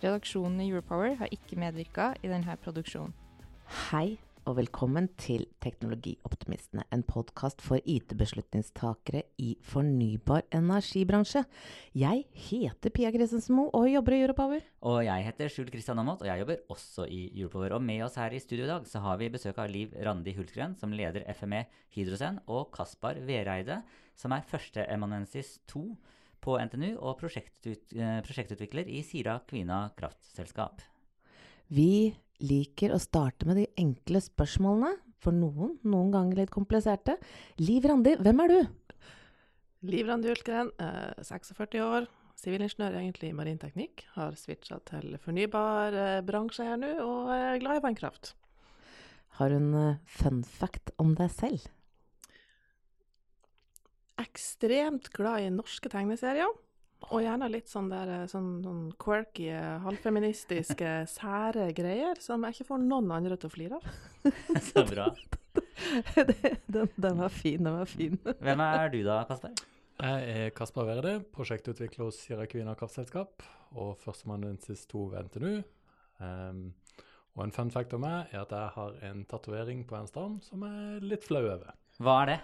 Redaksjonen i Europower har ikke medvirka i denne produksjonen. Hei og velkommen til Teknologioptimistene, en podkast for IT-beslutningstakere i fornybar energibransje. Jeg heter Pia Christensen Moe og jobber i Europower. Og jeg heter Skjul Kristian Aamodt, og jeg jobber også i Europower. Og med oss her i studio i dag så har vi besøk av Liv Randi Hultgren, som leder FME Hydrosen, og Kaspar Vereide, som er førsteemanuensis 2 på NTNU og prosjektut, eh, prosjektutvikler i Sira Kvina kraftselskap. Vi liker å starte med de enkle spørsmålene, for noen noen ganger litt kompliserte. Liv Randi, hvem er du? Liv Randi eh, 46 år, sivilingeniør egentlig i marinteknikk. Har switcha til fornybar eh, bransje her nå, og er glad i vannkraft. Har hun eh, fun fact om deg selv? Ekstremt glad i norske tegneserier. Og gjerne litt sånn der eh, sånn, sånn quirky, eh, halvfeministiske, sære greier som jeg ikke får noen andre til å flire av. Så bra. den, den var fin, den var fin. Hvem er du da, Kasper? Jeg er Kasper Verde, prosjektutvikler hos Sierra Kvina kraftselskap og førsteamanuensis 2 ved NTNU. Um, og en fun fact om meg er at jeg har en tatovering på en arm som jeg er litt flau over. Hva er det?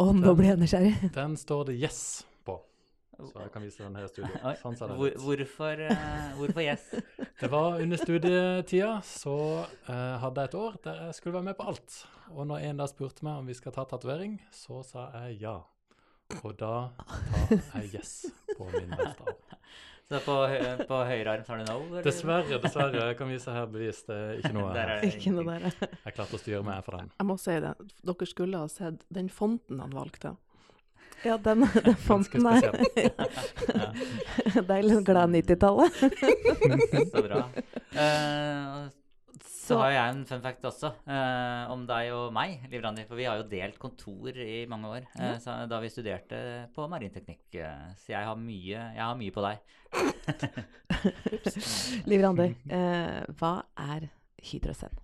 Å, nå ble jeg nysgjerrig. Den står det 'yes' på, så jeg kan vise den her i studio. Sånn ser den hvor, ut. hvorfor, eh, hvorfor yes? Det var under studietida, så uh, hadde jeg et år der jeg skulle være med på alt. Og når en da spurte meg om vi skal ta tatovering, så sa jeg ja. Og da tar jeg yes på min venstre arm. Så på, på høyre arm tar du no? eller? Dessverre, dessverre. Jeg kan vise her bevis. Det er ikke noe Der er her. Ikke noe der. Jeg klarte å styre meg for den. Jeg må si det, dere skulle ha sett den fonten han valgte. Ja, den, den fonten der. Det er litt glad 90-tallet. Så bra. Eh, så har jeg en fun fact også, eh, om deg og meg, Liv Randi. For vi har jo delt kontor i mange år eh, så, da vi studerte på marinteknikk. eh, så jeg har mye, jeg har mye på deg. Liv Randi, eh, hva er Hydrocen?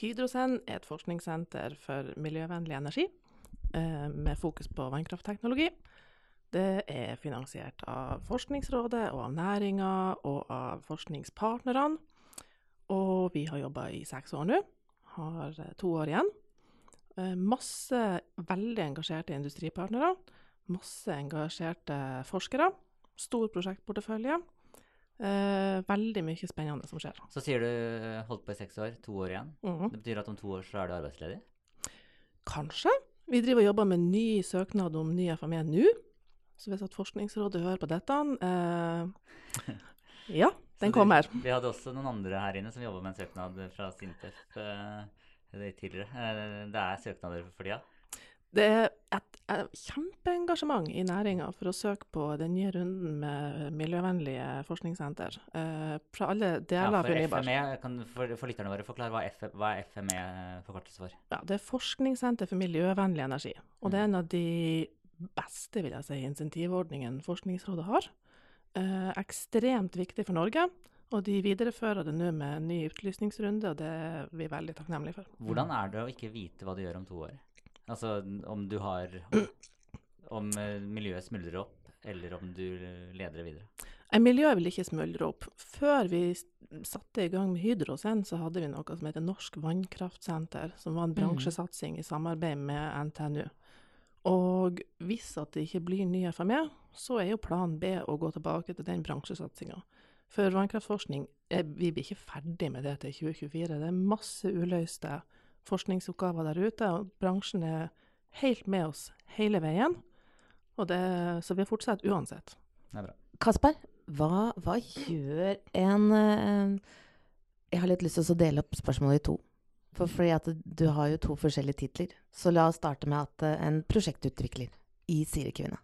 Hydrocen er et forskningssenter for miljøvennlig energi, eh, med fokus på vannkraftteknologi. Det er finansiert av Forskningsrådet og av næringa og av forskningspartnerne. Og vi har jobba i seks år nå, har eh, to år igjen. Eh, Masse veldig engasjerte industripartnere, masse engasjerte forskere, stor prosjektportefølje. Eh, veldig mye spennende som skjer. Så sier du eh, holdt på i seks år, to år igjen. Mhm. Det betyr at om to år så er du arbeidsledig? Kanskje. Vi driver og jobber med ny søknad om ny FME nå. Så hvis at Forskningsrådet hører på dette eh, Ja, den kom her. Vi hadde også noen andre her inne som jobba med en søknad fra Sintef eh, tidligere. Eh, det er søknader for tida. Det er et, et kjempeengasjement i næringa for å søke på den nye runden med miljøvennlige forskningssenter. Eh, fra alle deler av for fornybar. FME, kan, for, for lytterne våre, forklare hva, F, hva er FME forkortelse for? Ja, det er Forskningssenter for miljøvennlig energi. Og det er en av de beste vil jeg si, insentivordningene Forskningsrådet har. Eh, ekstremt viktig for Norge. Og de viderefører det nå med en ny utlysningsrunde, og det er vi veldig takknemlige for. Hvordan er det å ikke vite hva du gjør om to år? Altså om du har Om eh, miljøet smuldrer opp, eller om du leder det videre? Miljøet vil ikke smuldre opp. Før vi satte i gang med Hydrosen, så hadde vi noe som heter Norsk vannkraftsenter, som var en bransjesatsing i samarbeid med NTNU. Og hvis at det ikke blir ny FME, så er jo plan B å gå tilbake til den bransjesatsinga. For vannkraftforskning, er, vi blir ikke ferdig med det til 2024. Det er masse uløste forskningsoppgaver der ute, og bransjen er helt med oss hele veien. Og det, så vi fortsetter uansett. Det er bra. Kasper, hva, hva gjør en eh, Jeg har litt lyst til å dele opp spørsmålet i to. For fordi at du har jo to forskjellige titler. Så la oss starte med at eh, en prosjektutvikler i Siri Kvinne.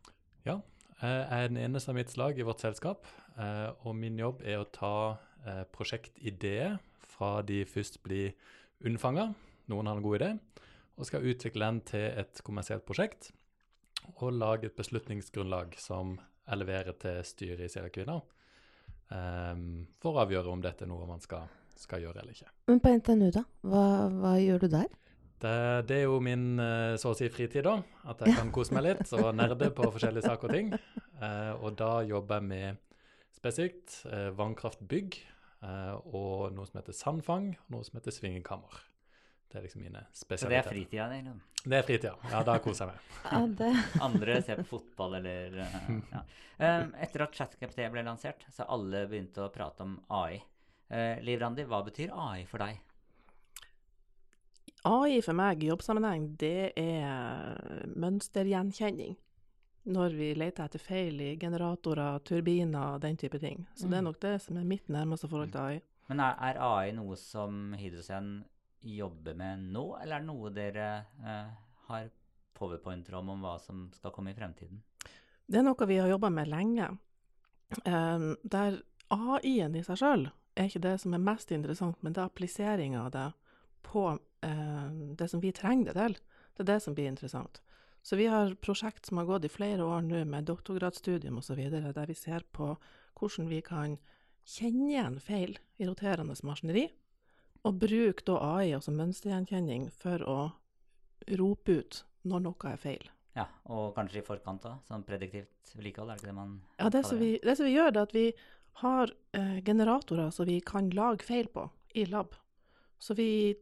Jeg er den eneste av mitt slag i vårt selskap, eh, og min jobb er å ta eh, prosjektideer fra de først blir unnfanga, noen har en god idé, og skal utvikle den til et kommersielt prosjekt, og lage et beslutningsgrunnlag som jeg leverer til styret i Sierra Kvinner, eh, for å avgjøre om dette er noe man skal, skal gjøre eller ikke. Men på NTNU, da? Hva, hva gjør du der? Det, det er jo min eh, så å si fritid, da. At jeg kan kose meg litt og nerde på forskjellige saker og ting. Eh, og da jobber jeg med spesifikt eh, vannkraftbygg eh, og noe som heter sandfang, og noe som heter svingekammer. Det er liksom mine spesialiteter. Så det er fritida di? liksom. Det er fritida. Ja, da koser jeg meg. Ja, det. Andre ser på fotball eller eh, ja. Um, Etter at ChatGPT ble lansert, så alle begynt å prate om AI. Uh, Liv Randi, hva betyr AI for deg? AI for meg i jobbsammenheng, det er mønstergjenkjenning. Når vi leter etter feil i generatorer, turbiner, den type ting. Så det er nok det som er mitt nærmeste forhold til AI. Men er, er AI noe som Hydrogen jobber med nå, eller er det noe dere eh, har powerpointer om om hva som skal komme i fremtiden? Det er noe vi har jobba med lenge. Um, der AI-en i seg sjøl er ikke det som er mest interessant, men det er appliseringa av det på eh, det som vi trenger det til. Det er det som blir interessant. Så vi har prosjekt som har gått i flere år nå med doktorgradsstudium osv., der vi ser på hvordan vi kan kjenne igjen feil i roterende maskineri, og bruke da AI, altså mønstergjenkjenning, for å rope ut når noe er feil. Ja, Og kanskje i forkant òg, sånn prediktivt vedlikehold? Er det ikke det man Ja, det som, vi, det som vi gjør, er at vi har eh, generatorer som vi kan lage feil på i lab. Så vi,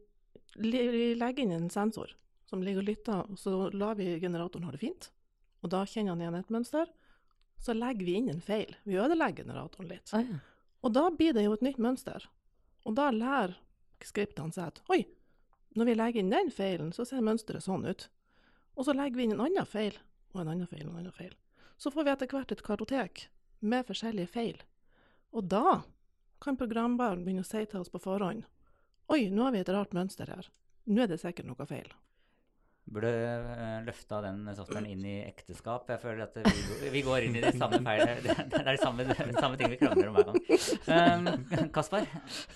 vi legger inn en sensor som ligger og lytter, og så lar vi generatoren ha det fint. Og da kjenner han igjen et mønster. Så legger vi inn en feil. Vi ødelegger generatoren litt. Ah, ja. Og da blir det jo et nytt mønster. Og da lærer skriptene seg at oi, når vi legger inn den feilen, så ser mønsteret sånn ut. Og så legger vi inn en annen feil, og en annen feil, og en annen feil. Så får vi etter hvert et kartotek med forskjellige feil. Og da kan programbaren begynne å si til oss på forhånd Oi, nå har vi et rart mønster her. Nå er det sikkert noe feil. Burde uh, løfta den softwaren inn i ekteskap. Jeg føler at vi, vi går inn i de samme feil. Det, det er de samme, samme ting vi krangler om hver gang. Um, Kaspar,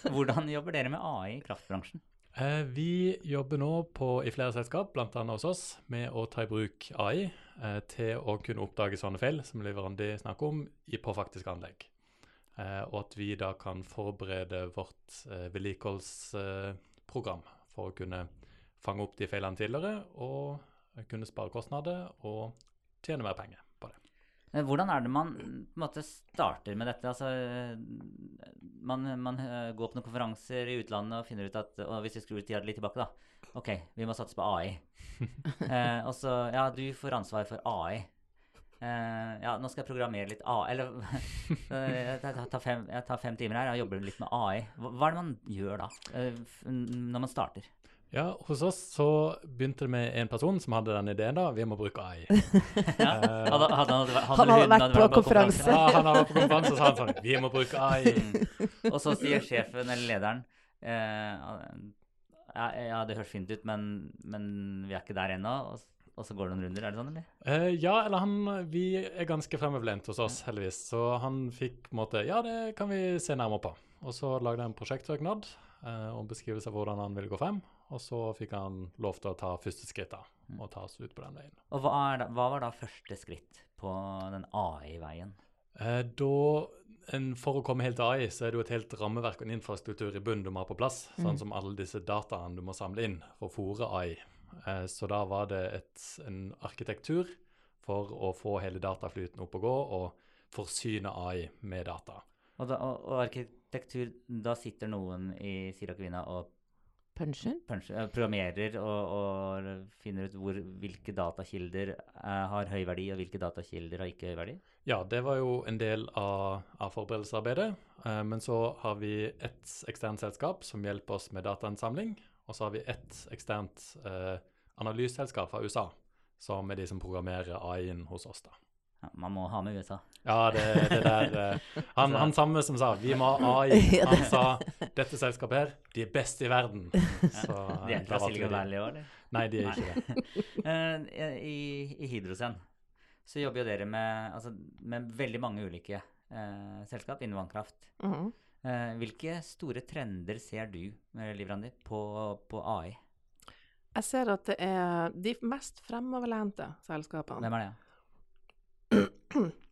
hvordan jobber dere med AI i kraftbransjen? Eh, vi jobber nå på, i flere selskap, bl.a. hos oss, med å ta i bruk AI eh, til å kunne oppdage sånne feil som Liv Randi snakker om, i, på faktiske anlegg. Eh, og at vi da kan forberede vårt eh, vedlikeholdsprogram for å kunne fange opp de feilene tidligere og kunne spare kostnader og tjene mer penger på det. Hvordan er det man måte starter med dette? Altså, man, man eh, går på noen konferanser i utlandet og finner ut at og Hvis vi skrur tida litt tilbake, da. OK, vi må satse på AI. eh, og så Ja, du får ansvar for AI. Eh, ja, nå skal jeg programmere litt AI. Eller eh, jeg, tar- fem, jeg tar fem timer her og jobber litt med AI. Hva, hva er det man gjør da? uh, når man starter? Ja, hos oss så begynte det med en person som hadde den ideen da, vi må bruke AI. Ja, hadde, hadde, han- hadde, Han hadde hadde vært hadde på konferanse. Ja, han hadde vært på konferanse og sa han sånn, vi må bruke AI. Mm. Og så sier sjefen eller lederen eh, ja, ja, det høres fint ut, men, men vi er ikke der ennå. Og, så går det noen runder, er det sånn, eller? Eh, ja, eller han Vi er ganske fremoverlent hos oss, heldigvis. Så han fikk på en måte Ja, det kan vi se nærmere på. Og så lagde jeg en prosjektsøknad eh, om beskrivelse av hvordan han ville gå frem. Og så fikk han lov til å ta første skritt da, og ta oss ut på den veien. Og hva, da, hva var da første skritt på den AI-veien? Eh, da en, for å komme helt til AI, så er det jo et helt rammeverk og en infrastruktur i bunnen du må ha på plass. Sånn som alle disse dataene du må samle inn for å fòre AI. Eh, så da var det et, en arkitektur for å få hele dataflyten opp og gå, og forsyne AI med data. Og, da, og, og arkitektur Da sitter noen i Sirakvina og Puncher? puncher, eh, programmerer og, og finner ut hvor, hvilke datakilder eh, har høy verdi, og hvilke datakilder har ikke høy verdi? Ja, det var jo en del av, av forberedelsesarbeidet. Men så har vi et eksternt selskap som hjelper oss med datainnsamling. Og så har vi ett eksternt eh, analyseselskap fra USA, som er de som programmerer AI-en hos oss. da. Ja, man må ha med USA. Ja, det, det der eh, han, han samme som sa 'vi må ha AI', han sa 'dette selskapet her, de er best i verden'. Så, De er eh, fra der var Silicon de. Valley òg, eller? Nei, de er ikke det. Eh, I, I Hydrosen så jobber jo dere med, altså, med veldig mange ulike eh, selskap innen vannkraft. Mhm. Eh, hvilke store trender ser du, eh, Liv Randi, på, på AI? Jeg ser at det er de mest fremoverlente selskapene. Hvem er det?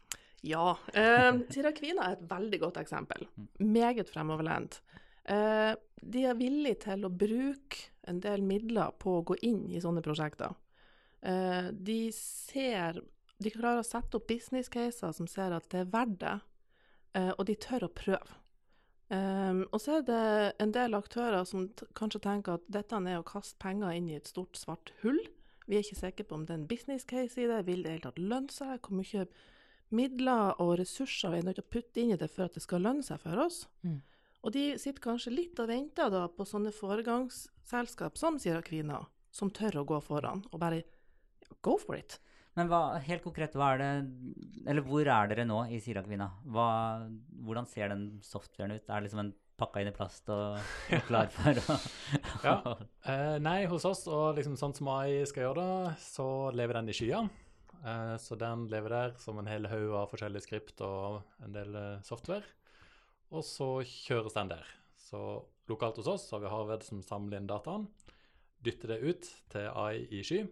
Ja. Eh, Tirakvina er et veldig godt eksempel. Meget fremoverlent. Eh, de er villige til å bruke en del midler på å gå inn i sånne prosjekter. Eh, de ser De klarer å sette opp business caser som ser at det er verdt det, eh, og de tør å prøve. Um, og så er det en del aktører som kanskje tenker at dette er å kaste penger inn i et stort, svart hull. Vi er ikke sikre på om det er en business case i det, vil det i det hele tatt lønne seg? Hvor mye midler og ressurser vi er nødt til å putte inn i det for at det skal lønne seg for oss? Mm. Og de sitter kanskje litt og venter da på sånne foregangsselskap som Sirakvina, som tør å gå foran og bare go for it. Men hva, helt konkret, hva er det Eller hvor er dere nå i Sirakvina? Hvordan ser den softwaren ut? Er det liksom en pakka inn i plast og, og klar for å Ja. Eh, nei, hos oss, og liksom sånn som AI skal gjøre det, så lever den i skya. Eh, så den lever der som en hel haug av forskjellige skript og en del eh, software. Og så kjøres den der. Så lokalt hos oss har vi Harved som samler inn dataen, dytter det ut til AI i sky,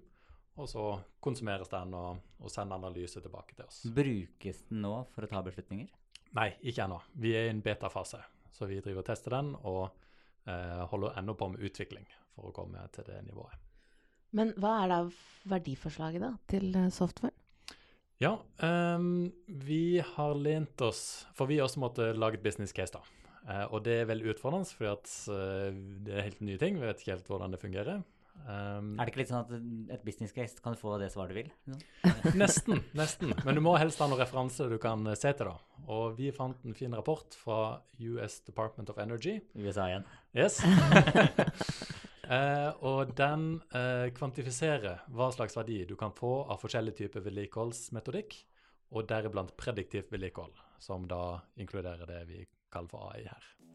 og så konsumeres den og, og sender analyse tilbake til oss. Brukes den nå for å ta beslutninger? Nei, ikke ennå. Vi er i en beta-fase. så vi driver og tester den og eh, holder ennå på med utvikling for å komme til det nivået. Men hva er da verdiforslaget da, til eh, software? Ja, um, vi har lent oss For vi også måtte lage et business case, da. Uh, og det er veldig utfordrende, for at eh, det er helt nye ting. Vi vet ikke helt hvordan det fungerer. Ehm, Er det ikke litt sånn at et business case kan få det svaret du vil? Sånn. Nesten, nesten. Men du må helst ha noen referanse du kan eh, se til, da. Og vi fant en fin rapport fra US Department of Energy. USA igjen. Yes. uh, og den uh, kvantifiserer hva slags verdi du kan få av forskjellige typer vedlikeholdsmetodikk, og deriblant prediktivt vedlikehold, som da inkluderer det vi kaller for AI her.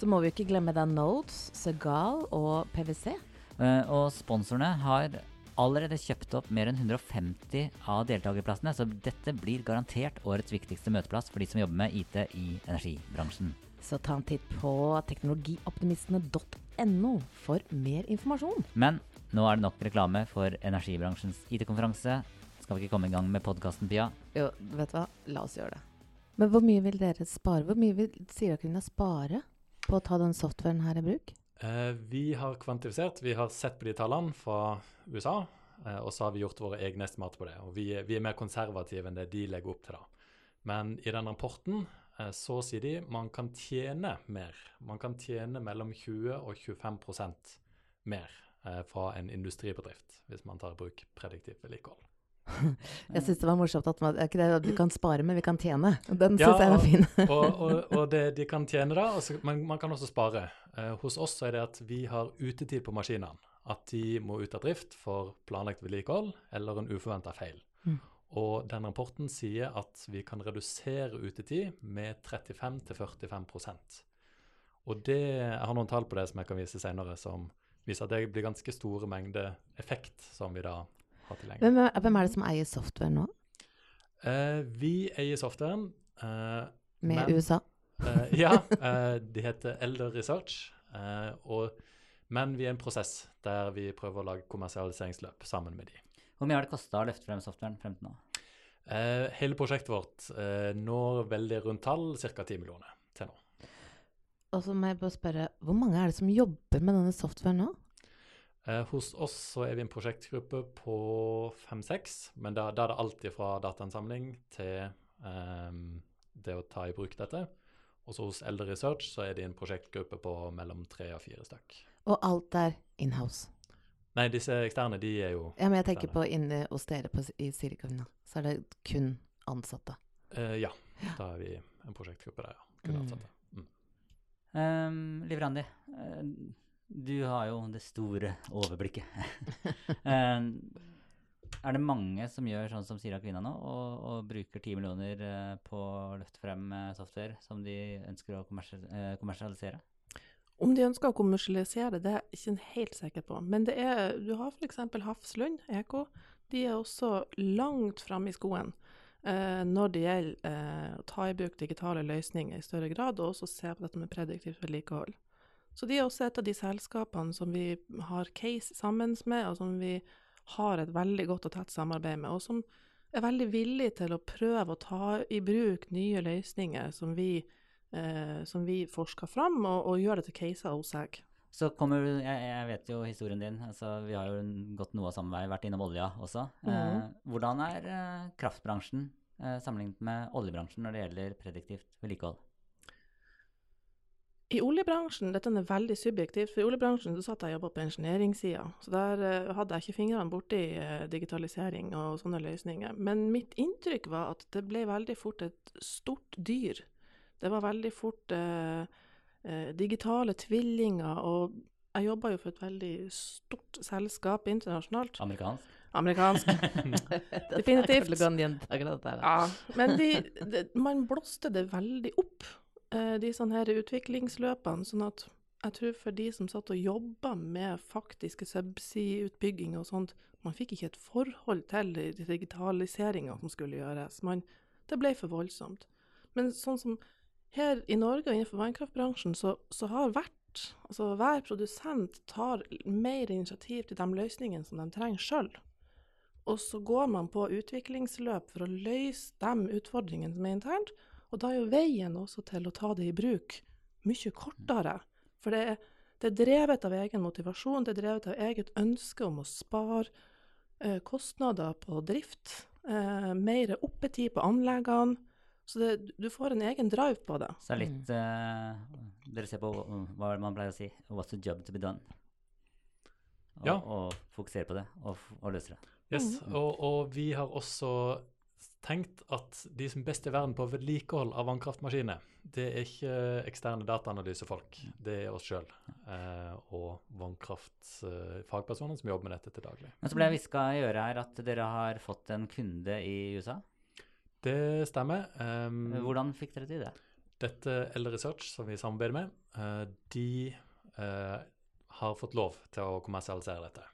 Så må vi jo ikke glemme da Nodes, Segal og PwC. Uh, Og sponsorene har allerede kjøpt opp mer enn 150 av deltakerplassene, så dette blir garantert årets viktigste møteplass for de som jobber med IT i energibransjen. Så ta en titt på teknologioptimistene.no for mer informasjon. Men nå er det nok reklame for energibransjens IT-konferanse. Skal vi ikke komme i gang med podkasten, Pia? Jo, vet du hva, la oss gjøre det. Men hvor mye vil dere spare? Hvor mye vil Sirakuna spare på å ta den softwaren her i bruk? Eh, vi har kvantifisert, vi har sett på de tallene fra USA, eh, og så har vi gjort våre egne estimater på det. Og vi, vi er mer konservative enn det de legger opp til. da. Men i den rapporten eh, så sier de man kan tjene mer. Man kan tjene mellom 20 og 25 mer eh, fra en industribedrift, hvis man tar i bruk prediktivt vedlikehold. Jeg syns det var morsomt at man, ikke det du vi kan spare, men vi kan tjene. Den Ja, syns jeg var fin. og, og, og det de kan tjene da, Også, men man kan også spare. Eh, hos oss så er det at vi har utetid på maskinene. At de må ut av drift for planlagt vedlikehold eller en uforventa feil. Mm. Og den rapporten sier at vi kan redusere utetid med 35-45% Og det, jeg har noen tall på det som jeg kan vise senere, som viser at det blir ganske store mengder effekt som vi da har tilgjengelig. Hvem, er- hvem er det som eier software nå? Eh, vi eier softwaren. eh, Med Men- USA? Eh, ja, eh, de heter Elder Research. eh, og, men vi er i en prosess der vi prøver å lage kommersialiseringsløp sammen med de. Hvor mye har det kosta å løfte frem softwaren frem til nå? Eh, hele prosjektet vårt eh, når veldig rundt tall, ca. 10 millioner til nå. Og så må jeg bare spørre, hvor mange er det som jobber med denne softwaren nå? Eh, hos oss så er vi en prosjektgruppe på fem-seks, men da, da er det alltid fra datainnsamling til um, det å ta i bruk dette. Og så hos Elder Research så er det en prosjektgruppe på mellom tre og fire stykk. Og alt er inhouse? Nei, disse eksterne, de er jo Ja, men jeg tenker eksterne. på inne hos dere på, i Sirikavina. Så er det kun ansatte. Uh, ja, da er vi en prosjektgruppe der, ja. Kun Mm. ansatte. Mm. Um, Liv Randi, eh, du har jo det store overblikket. um, er det mange som gjør sånn som Sira Kvinna nå, og, og bruker 10 millioner eh, på å løfte frem eh, software som de ønsker å eh, kommersialisere? Om de ønsker å kommersialisere det, er jeg ikke helt sikker på. Men det er, du har f.eks. Hafslund, EK. De er også langt framme i skoen eh, når det gjelder eh, å ta i bruk digitale løsninger i større grad, og også se på dette med prediktivt vedlikehold. Så de er også et av de selskapene som vi har case sammen med, og som vi har et veldig godt og tett samarbeid med, og som er veldig villig til å prøve å ta i bruk nye løsninger som vi eh, som vi forsker fram, og, og gjør det til caser hos seg. Så kommer du, jeg, jeg vet jo historien din, altså vi har jo gått noe av samme vei, vært innom olja også. Eh, Mhm. hvordan er eh, kraftbransjen eh, sammenlignet med oljebransjen når det gjelder prediktivt vedlikehold? I oljebransjen, dette er veldig subjektivt, for i oljebransjen så satt jeg og jobba på ingeniøringssida, så der uh, hadde jeg ikke fingrene borti uh, digitalisering og sånne løsninger. Men mitt inntrykk var at det ble veldig fort et stort dyr. Det var veldig fort uh, eh, digitale tvillinger, og jeg jobba jo for et veldig stort selskap internasjonalt. Amerikansk? Amerikansk. Definitivt. Ja. Ja, men de, de, man blåste det veldig opp, eh, de sånne her utviklingsløpene. Sånn at jeg tror for de som satt og jobba med faktiske subsea-utbygging og sånt, man fikk ikke et forhold til digitaliseringa som skulle gjøres. Man, det ble for voldsomt. Men sånn som her i Norge og innenfor vannkraftbransjen, så, så har hvert Altså hver produsent tar mer initiativ til de løsningene som de trenger sjøl. Og så går man på utviklingsløp for å løse de utfordringene som er internt. Og da er jo veien også til å ta det i bruk mye kortere. For det er, det er drevet av egen motivasjon, det er drevet av eget ønske om å spare eh, kostnader på drift, eh, mer oppetid på anleggene. Så det, du får en egen drive på det. Så det er litt eh, Dere ser på hva man pleier å si What's the job to be done? Og, Ja. og fokusere på det, og, og løse det. Yes, og, og vi har også tenkt at de som best i verden på vedlikehold av vannkraftmaskiner, det er ikke eksterne dataanalysefolk, det er oss sjøl eh, og vannkraftfagpersoner som jobber med dette til daglig. Men så ble jeg hviska i øret her at dere har fått en kunde i USA. Det stemmer. Um, Hvordan fikk dere til det? Dette Elder Research, som vi samarbeider med, eh, de eh, har fått lov til å kommersialisere dette.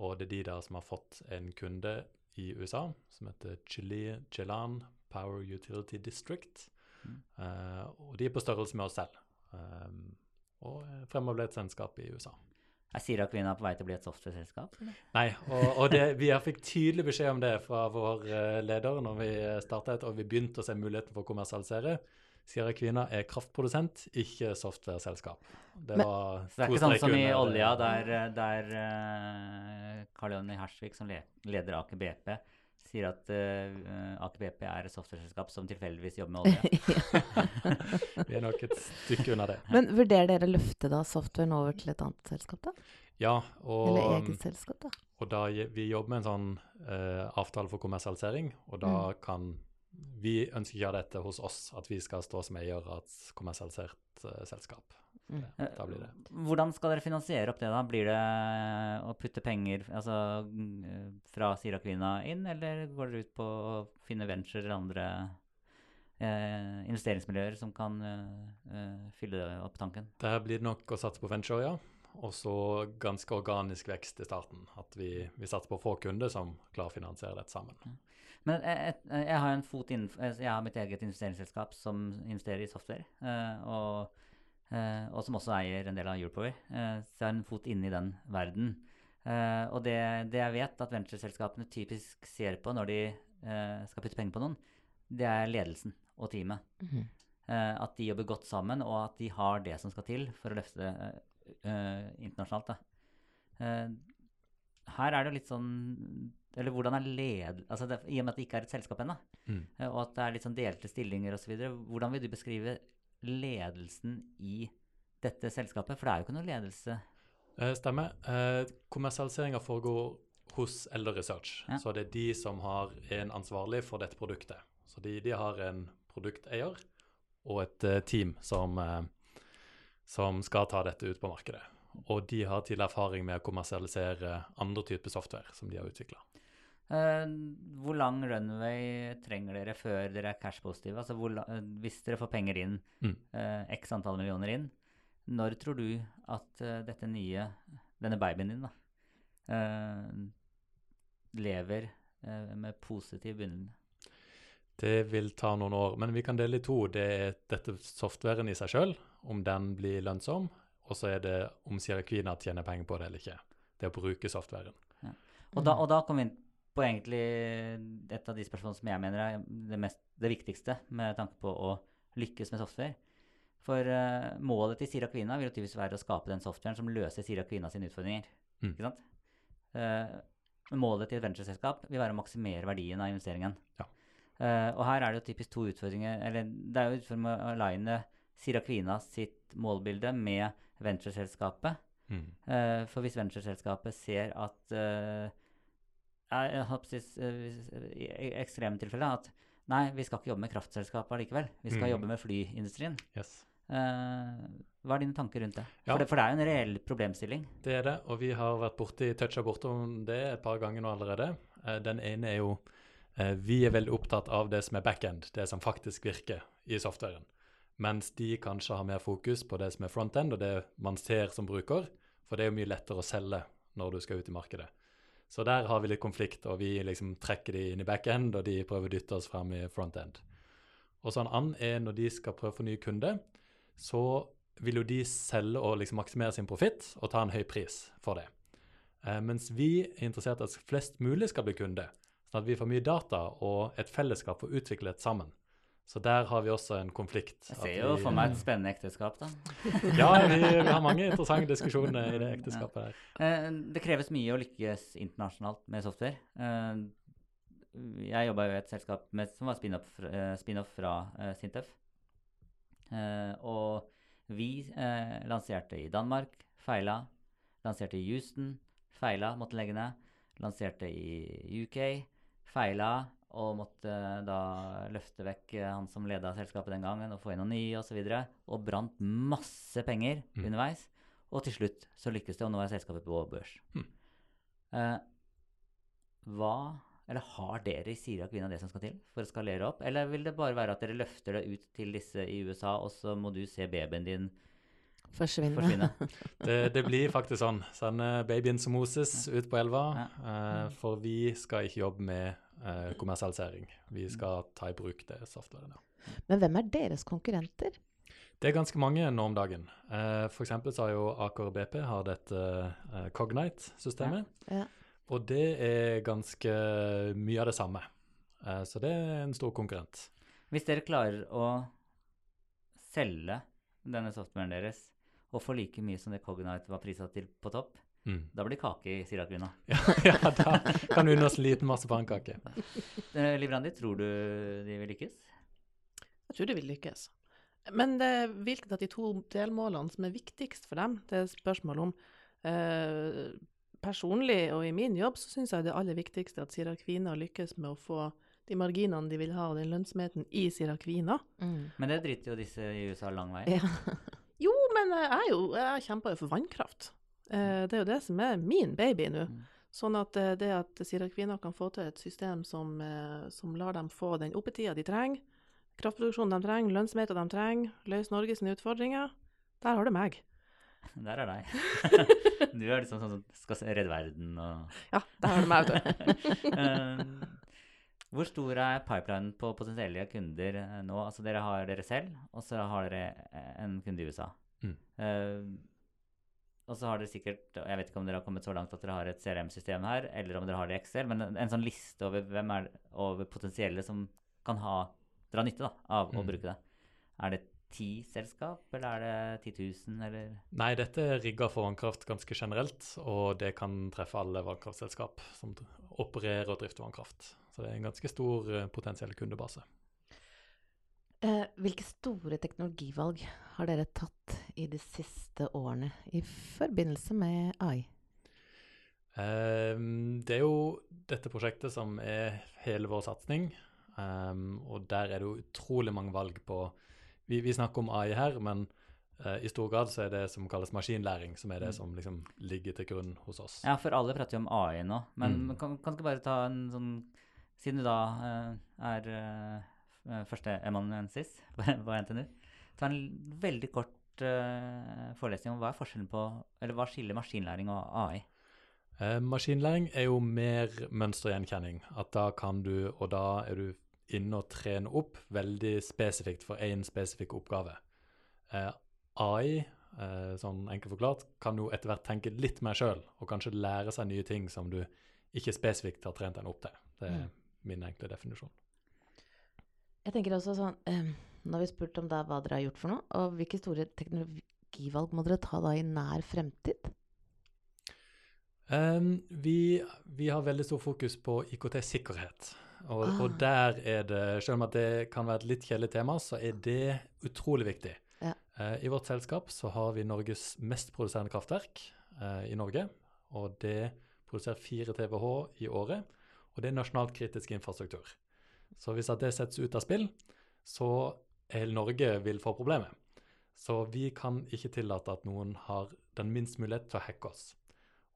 Og det er de der som har fått en kunde i USA som heter Chile, Chelan Power Utility District. Mm. Uh, og de er på størrelse med oss selv. Um, og er fremover ble et selskap i USA. Er Sira er på vei til å bli et software-selskap? Nei, og, og det, vi har fikk tydelig beskjed om det fra vår eh, leder når vi startet og vi begynte å se muligheten for å kommersialisere. Sierra Kvina er kraftprodusent, ikke softwareselskap. Det det er ikke sånn som i olja, der, der uh, Karl Jonny Hersvik, som leder Aker BP, sier at uh, Aker BP er et software-selskap som tilfeldigvis jobber med olje. Vi er nok et stykke unna det. Men vurderer dere å løfte da softwaren over til et annet selskap, da? Ja, og, Eller eget selskap, da? og da vi jobber med en sånn uh, avtale for kommersialisering, og da Mm. kan vi ønsker ikke å ha dette hos oss, at vi skal stå som eier av et kommersialisert uh, selskap. Mm. Det, da blir det. Hvordan skal dere finansiere opp det, da? Blir det å putte penger altså, mm, fra Sirakvina inn, eller går dere ut på å finne venture eller andre eh, investeringsmiljøer som kan eh, eh, fylle opp tanken? Der blir det nok å satse på venture, ja. Og så ganske organisk vekst i starten. At vi, vi satser på få kunder som klarer å finansiere dette sammen. Men jeg, jeg, jeg har en fot innenfor Jeg har mitt eget investeringsselskap som investerer i software. eh, og, eh, og som også eier en del av Europower. Eh, så jeg har en fot inne i den verden. Eh, og det, det jeg vet at ventureselskapene typisk ser på når de eh, skal putte penger på noen, det er ledelsen og teamet. Mhm. Eh, at de jobber godt sammen, og at de har det som skal til for å løfte det eh, internasjonalt. Da. Eh, her er det litt sånn Eller hvordan er led... Altså det, I og med at det ikke er et selskap ennå, Mm. eh, og at det er litt sånn delte stillinger osv., hvordan vil du beskrive ledelsen i dette selskapet? For det er jo ikke noe ledelse Eh, stemmer. Eh, Kommersialiseringa foregår hos Elder Research. Ja. Så det er de som har en ansvarlig for dette produktet. Så de, de har en produkteier og et eh, team som, eh, som skal ta dette ut på markedet. Og de har tidligere erfaring med å kommersialisere andre typer software som de har utvikla. Eh, hvor lang runway trenger dere før dere er cash-positive? Altså eh, hvis dere får penger inn, Mm. eh, x antall millioner inn, når tror du at dette nye, denne babyen din, da, lever med positiv begynnelse? Det vil ta noen år, men vi kan dele i to. Det er dette softwaren i seg sjøl, om den blir lønnsom, og så er det om Sirakvina tjener penger på det eller ikke. Det å bruke softwaren. Og da, og da kommer vi inn på egentlig et av de spørsmålene som jeg mener er det, mest, det viktigste med tanke på å lykkes med software. For uh, målet til Sirakvina vil jo tydeligvis være å skape den softwaren som løser Sirakvina sine utfordringer. Mm. Ikke sant? Uh, målet til et ventureselskap vil være å maksimere verdien av investeringen. Ja. Uh, og her er det jo typisk to utfordringer. Eller det er jo utfordringen med å aligне Sirakvina sitt målbilde med ventureselskapet. Mm. For hvis ventureselskapet ser at eh, si, eh, hvis- I ekstremtilfellet at nei, vi skal ikke jobbe med kraftselskapet likevel. Vi skal Mm. jobbe med flyindustrien. Yes. Eh, hva er dine tanker rundt det? Ja. For, det? for det er jo en reell problemstilling. Det er det, og vi har vært borti, toucha bortom det et par ganger nå allerede. Eh, Den ene er jo eh, Vi er veldig opptatt av det som er backend, det som faktisk virker i softwaren. Mens de kanskje har mer fokus på det som er frontend, og det man ser som bruker. For det er jo mye lettere å selge når du skal ut i markedet. Så der har vi litt konflikt, og vi liksom trekker de inn i back-end, og de prøver å dytte oss frem i front-end. Og så en er når de skal prøve å få ny kunde, så vil jo de selge og liksom maksimere sin profitt og ta en høy pris for det. Eh, mens vi er interessert i at flest mulig skal bli kunde, sånn at vi får mye data og et fellesskap for å utvikle det sammen. Så der har vi også en konflikt. Jeg ser jo vi- for meg et spennende ekteskap, da. Ja, vi, vi har mange interessante diskusjoner i det ekteskapet her. Eh, det kreves mye å lykkes internasjonalt med software. Eh, jeg jobba jo i et selskap med, som var spin-off eh, spin-off fra Sintef. Og vi lanserte i Danmark, feila. Lanserte i Houston, feila, måtte legge ned. Lanserte i UK, feila. Og måtte da løfte vekk eh, han som leda selskapet den gangen, og få inn noen nye osv. Og, så og brant masse penger Mm. underveis. Og til slutt så lykkes det, og nå er selskapet på børs. Mm. Eh, hva eller har dere i Sirak Kvinna det som skal til for å skalere opp? Eller vil det bare være at dere løfter det ut til disse i USA, og så må du se babyen din Forsvinne. forsvinne? Det, det blir faktisk sånn. Sende babyen som Moses ut på elva. Ja. eh, for vi skal ikke jobbe med eh, kommersialisering. Vi skal ta i bruk det softwaret. Ja. Men hvem er deres konkurrenter? Det er ganske mange nå om dagen. Eh, for eksempel så har jo Aker BP har dette eh, Cognite-systemet. Ja. Og det er ganske mye av det samme. Eh, så det er en stor konkurrent. Hvis dere klarer å selge denne softwaren deres og få like mye som det Cognite var prisa til på topp, Mm. da blir det kake i sirakvina. Ja, ja, da kan du unne oss en liten marsipankake. Eh, Liv Randi, tror du de vil lykkes? Jeg tror de vil lykkes. Men det hvilket av de to delmålene som er viktigst for dem, det er spørsmål om. Eh, personlig og i min jobb så syns jeg det aller viktigste at Sirakvina lykkes med å få de marginene de vil ha, og den lønnsomheten i Sirakvina. Mm. Men det driter jo disse i USA lang vei. Ja. Jo, men jeg jo Jeg kjemper jo for vannkraft. Eh, det er jo det som er min baby nå. Mm. Sånn at eh, det at kvinner kan få til et system som, eh, som lar dem få den oppetida de trenger, kraftproduksjonen de trenger, lønnsomheten de trenger, løse Norges utfordringer, der har du meg. Der er deg. du er liksom sånn som skal redde verden og Ja, der har du meg, vet du. Hvor stor er pipelinen på potensielle kunder nå? Altså Dere har dere selv, og så har dere en kunde i USA. Mm. Eh, og så har dere sikkert Jeg vet ikke om dere har kommet så langt at dere har et CRM-system her, eller om dere har det i Excel, men en, en sånn liste over hvem er over potensielle som kan ha, dra nytte da, av å Mm. bruke det. Er det ti selskap, eller er det 10 000, eller Nei, dette er rigga for vannkraft ganske generelt, og det kan treffe alle vannkraftselskap som opererer og drifter vannkraft. Så det er en ganske stor eh, potensiell kundebase. Eh, hvilke store teknologivalg har dere tatt i de siste årene i forbindelse med AI? Ehm, det er jo dette prosjektet som er hele vår satsing, ehm, og der er det jo utrolig mange valg på Vi, vi snakker om AI her, men eh, i stor grad så er det som kalles maskinlæring, som er det Mm. som liksom ligger til grunn hos oss. Ja, for alle prater jo om AI nå, men Mm. kan, kan du ikke bare ta en sånn Siden du da eh, er uh, første emanuensis på, på NTNU, ta en veldig kort uh, forelesning om hva er forskjellen på Eller hva skiller maskinlæring og AI? Eh, maskinlæring er jo mer mønstergjenkjenning. At da kan du, og da er du inne og trener opp veldig spesifikt for én spesifikk oppgave. Eh, AI, eh, sånn enkelt forklart, kan jo etter hvert tenke litt mer sjøl, og kanskje lære seg nye ting som du ikke spesifikt har trent den opp til. Det er Mm. min enkle definisjon. Jeg tenker også sånn eh, Nå har vi spurt om da hva dere har gjort for noe, og hvilke store teknologivalg må dere ta da i nær fremtid? Um, vi, vi har veldig stor fokus på IKT-sikkerhet. Og, Ah. og der er det, selv om at det kan være et litt kjedelig tema, så er det utrolig viktig. Ja. Uh, I vårt selskap så har vi Norges mest produserende kraftverk uh, i Norge. Og det produserer 4 TWh i året. Og det er nasjonalt kritisk infrastruktur. Så hvis at det settes ut av spill, så hele Norge vil få problemer. Så vi kan ikke tillate at noen har den minste mulighet til å hacke oss.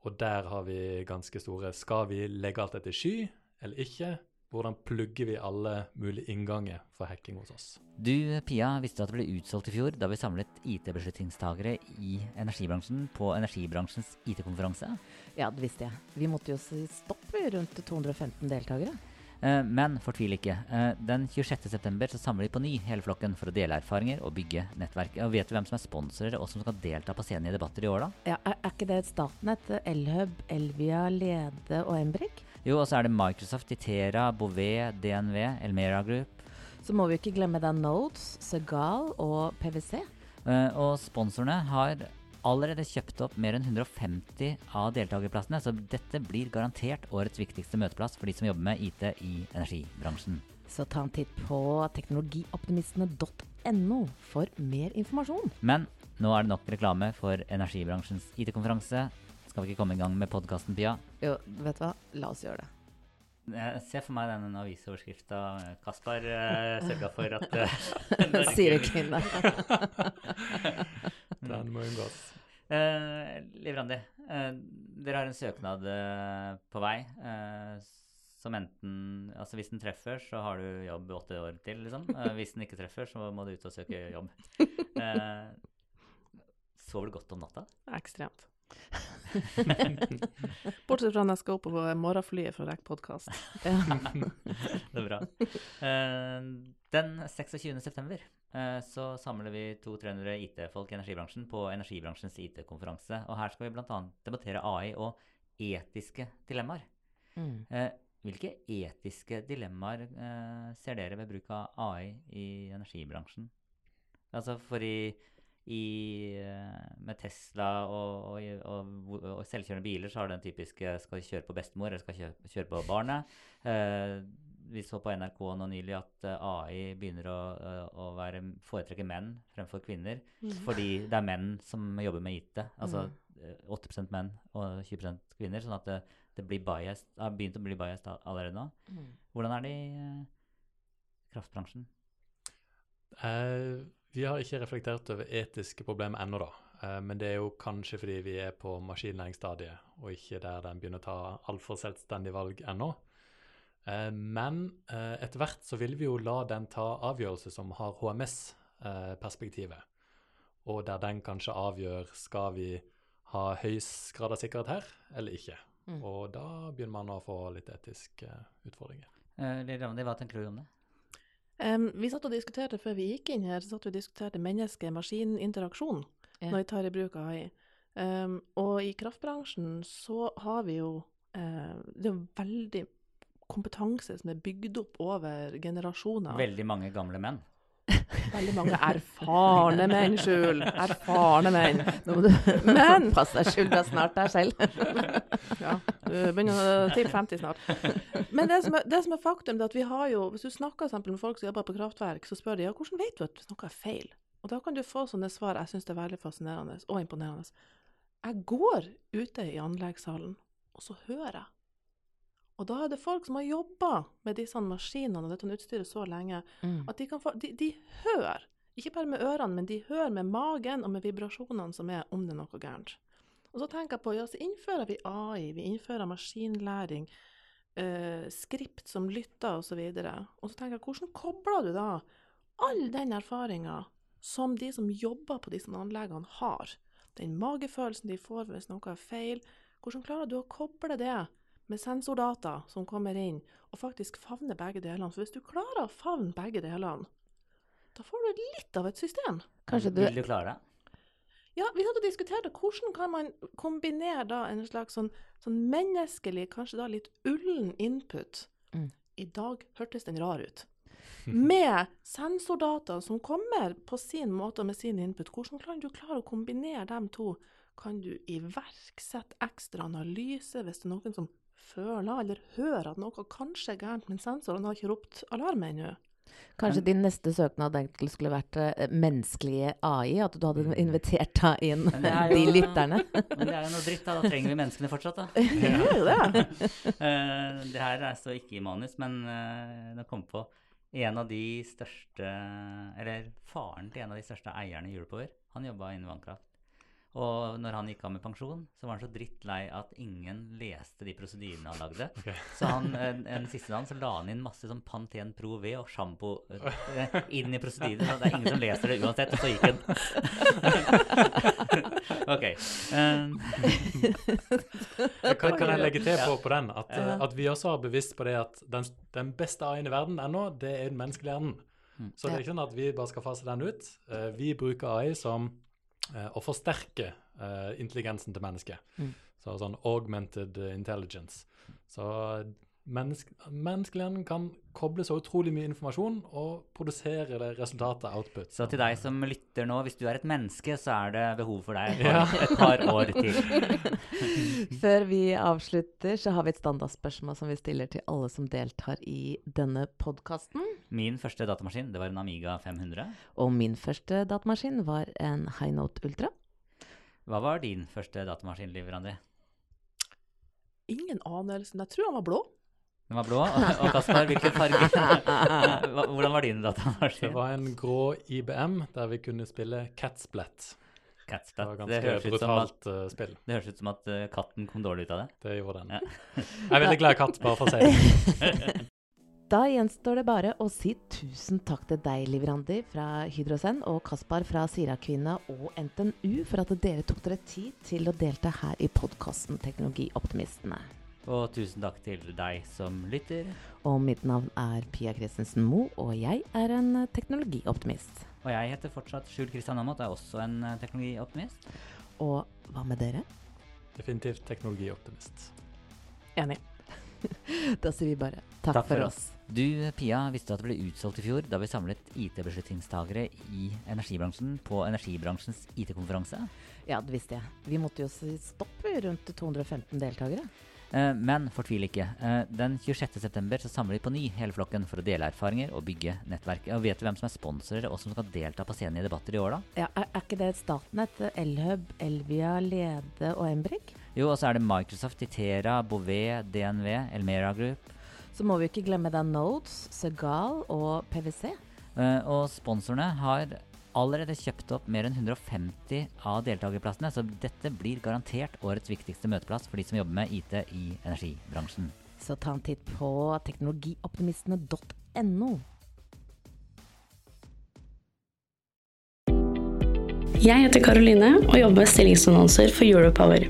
Og der har vi ganske store Skal vi legge alt dette i sky, eller ikke? Hvordan plugger vi alle mulige innganger for hacking hos oss? Du, Pia, visste du at det ble utsolgt i fjor da vi samlet IT-beslutningstagere i energibransjen på energibransjens IT-konferanse? Ja, det visste jeg. Vi måtte jo si stopp rundt 215 deltakere. Eh, Men fortvil ikke. Eh, Den 26.9 så samler vi på ny hele flokken for å dele erfaringer og bygge nettverk. Og vet du hvem som er sponsorer og som skal delta på scenen i debatter i år, da? Ja, er, er ikke det Statnett, Elhub, Elvia, Lede og Embrik? Jo, og så er det Microsoft, Itera, Bouvet, DNV, Elmera Group. Så må vi ikke glemme da Nodes, Segal og PwC. Eh, Og sponsorene har allerede kjøpt opp mer enn 150 av deltakerplassene, så dette blir garantert årets viktigste møteplass for de som jobber med IT i energibransjen. Så ta en titt på teknologioptimistene.no for mer informasjon. Men nå er det nok reklame for energibransjens IT-konferanse. Skal vi ikke komme i gang med podkasten, Pia? Jo, vet du hva? La oss gjøre det. Jeg ser for meg denne avisoverskrifta Kaspar uh, sørga for at uh, Sier ikke inne. Den må unngås. Uh, Liv Randi, eh, dere har en søknad eh, på vei eh, som enten Altså hvis den treffer, så har du jobb åtte år til, liksom. Eh, hvis den ikke treffer, så må du ut og søke jobb. Eh, sover du godt om natta? Ekstremt. Bortsett fra når jeg skal opp på morgenflyet for å rekke podkast. Det er bra. Eh, den 26. september eh, så samler vi 200-300 IT-folk i energibransjen på energibransjens IT-konferanse. Og her skal vi bl.a. debattere AI og etiske dilemmaer. Mm. Eh, hvilke etiske dilemmaer eh, ser dere ved bruk av AI i energibransjen? Altså for i, i eh, Med Tesla og, og, og, og selvkjørende biler så har den typiske skal kjøre på bestemor eller skal kjøre, kjøre på barnet. Eh, vi så på NRK nå nylig at eh, AI begynner å, eh, å være, foretrekke menn fremfor kvinner. Fordi det er menn som jobber med IT. Altså eh, 80% menn og 20% kvinner. Sånn at det, det blir biased, har begynt å bli biased allerede nå. Hvordan er det i eh, kraftbransjen? Eh, vi har ikke reflektert over etiske problemer ennå, da. Eh, men det er jo kanskje fordi vi er på maskinlæringsstadiet, og ikke der den begynner å ta altfor selvstendige valg ennå. Eh, men eh, etter hvert så vil vi jo la den ta avgjørelser som har HMS-perspektivet. og der den kanskje avgjør skal vi ha høy grad av sikkerhet her eller ikke. Mm. Og da begynner man å få litt etiske utfordringer. Eh, Lille hva tenker du om det? Um, vi satt og diskuterte før vi gikk inn her, så satt vi og diskuterte menneske-maskin-interaksjon yeah. når vi tar i bruk AI. Um, og i kraftbransjen så har vi jo uh, Det er veldig kompetanse som er bygd opp over generasjoner. Veldig mange gamle menn. Veldig mange erfarne menn, Skjul. Erfarne menn. Nå må du Men- passe deg skylda snart der selv. Ja, du begynner å tippe 50 snart. Men det som, er, det som er faktum, er at vi har jo Hvis du snakker eksempel med folk som jobber på kraftverk, så spør de ja, hvordan vet du at noe er feil? Og da kan du få sånne svar. Jeg syns det er veldig fascinerende og imponerende. Jeg går ute i anleggshallen, og så hører jeg. Og da er det folk som har jobba med disse maskinene og dette utstyret så lenge, Mm. at de, kan få, de, de hører, ikke bare med ørene, men de hører med magen og med vibrasjonene som er om det er noe gærent. Og så tenker jeg på, ja, så innfører vi AI, vi innfører maskinlæring, eh, skript som lytter osv. Og, så og så tenker jeg, hvordan kobler du da all den erfaringa som de som jobber på disse anleggene har, den magefølelsen de får hvis noe er feil, hvordan klarer du å koble det med sensordata som kommer inn, og faktisk favne begge delene? For hvis du klarer å favne begge delene, da får du litt av et system. Kanskje du Vil du klare det? Ja, vi hadde diskutert. Hvordan kan man kombinere da en slags sånn, sånn menneskelig, kanskje da litt ullen input? Mm. I dag hørtes den rar ut. Med sensordata som kommer på sin måte og med sin input. Hvordan kan du klare å kombinere dem to? Kan du iverksette ekstra analyse hvis det er noen som føler eller hører at noe kanskje er gærent, men sensoren har ikke ropt alarm ennå? Kanskje din neste søknad egentlig skulle vært eh, menneskelige AI? At du hadde invitert da inn jo, de lytterne? Men det er jo noe dritt, da. Da trenger vi menneskene fortsatt, da. Det jo det. Eh, det her er så ikke i manus, men uh, det kom på en av de største Eller faren til en av de største eierne i Europower. Han jobba innen vannkraft. Og når han gikk av med pensjon, så var han så drittlei at ingen leste de prosedyrene han lagde. Okay. Så han, en, en siste dagen så la han inn masse sånn Pantene Pro V og sjampo eh, inn i prosedyrene. Det er ingen som leser det uansett, og så gikk han. ok. Um. Kan, kan jeg legge til på, på den at, at vi også har bevisst på det at den, den beste AI-en i verden ennå, det er den menneskelige hjernen. Mm. Så det er ikke sånn at vi bare skal fase den ut. Eh, vi bruker AI som å forsterke eh, intelligensen til mennesket. Mm. Så sånn augmented eh, intelligence. Så mennesk, menneskelig kan koble så utrolig mye informasjon og produsere det resultatet, output. Så til deg som lytter nå, hvis du er et menneske, så er det behov for deg et Ja. par, et par år til. Før vi avslutter, så har vi et standardspørsmål som vi stiller til alle som deltar i denne podkasten. Min første datamaskin, det var en Amiga 500. Og min første datamaskin var en High Note Ultra. Hva var din første datamaskin, Liv Randi? Ingen anelse, men jeg tror han var blå. Den var blå. Og Kasper, Kaspar, hvilken farge? Hvordan var din Det var en grå IBM der vi kunne spille Catsplat. Det Catsplat. Det ganske høres ut at, eh, spill. det høres ut som at eh, katten kom dårlig ut av det. Det gjorde den. Ja. Jeg er veldig glad i katt, bare for å si det. Da gjenstår det bare å si tusen takk til deg, Liv Randi fra Hydrosen, og Kaspar fra Sirakvinna og NTNU for at dere tok dere tid til å delta her i podkasten Teknologioptimistene. Og tusen takk til deg som lytter. Og mitt navn er Pia Christensen Moe, og jeg er en eh, teknologioptimist. Og jeg heter fortsatt Skjul Kristian Aamodt, er også en eh, teknologioptimist. Og hva med dere? Definitivt teknologioptimist. Enig. Da sier vi bare takk, for oss. Du, Pia, visste du at det ble utsolgt i fjor da vi samlet IT-beslutningstagere i energibransjen på energibransjens IT-konferanse? Ja, det visste jeg. Vi måtte jo si stopp rundt 215 deltakere. Eh, men fortvil ikke. Eh, den 26.9 så samler vi på ny hele flokken for å dele erfaringer og bygge nettverk. Og vet du hvem som er sponsorer og som skal delta på scenen i debatter i år, da? Ja, er, er ikke det Statnett, Elhub, Elvia, Lede og Embrik? Jo, og så er det Microsoft, Itera, Bouvet, DNV, Elmera Group. Så må vi ikke glemme da Nodes, Segal og PwC. Eh, og sponsorene har allerede kjøpt opp mer enn 150 av deltakerplassene, så dette blir garantert årets viktigste møteplass for de som jobber med IT i energibransjen. Så ta en titt på teknologioptimistene.no. Jeg heter Karoline og jobber med stillingsannonser for Europower.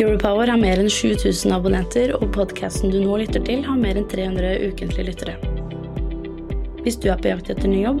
Europower har mer enn 7000 abonnenter, og podkasten du nå lytter til, har mer enn 300 ukentlige lyttere. Hvis du er på jakt etter ny jobb,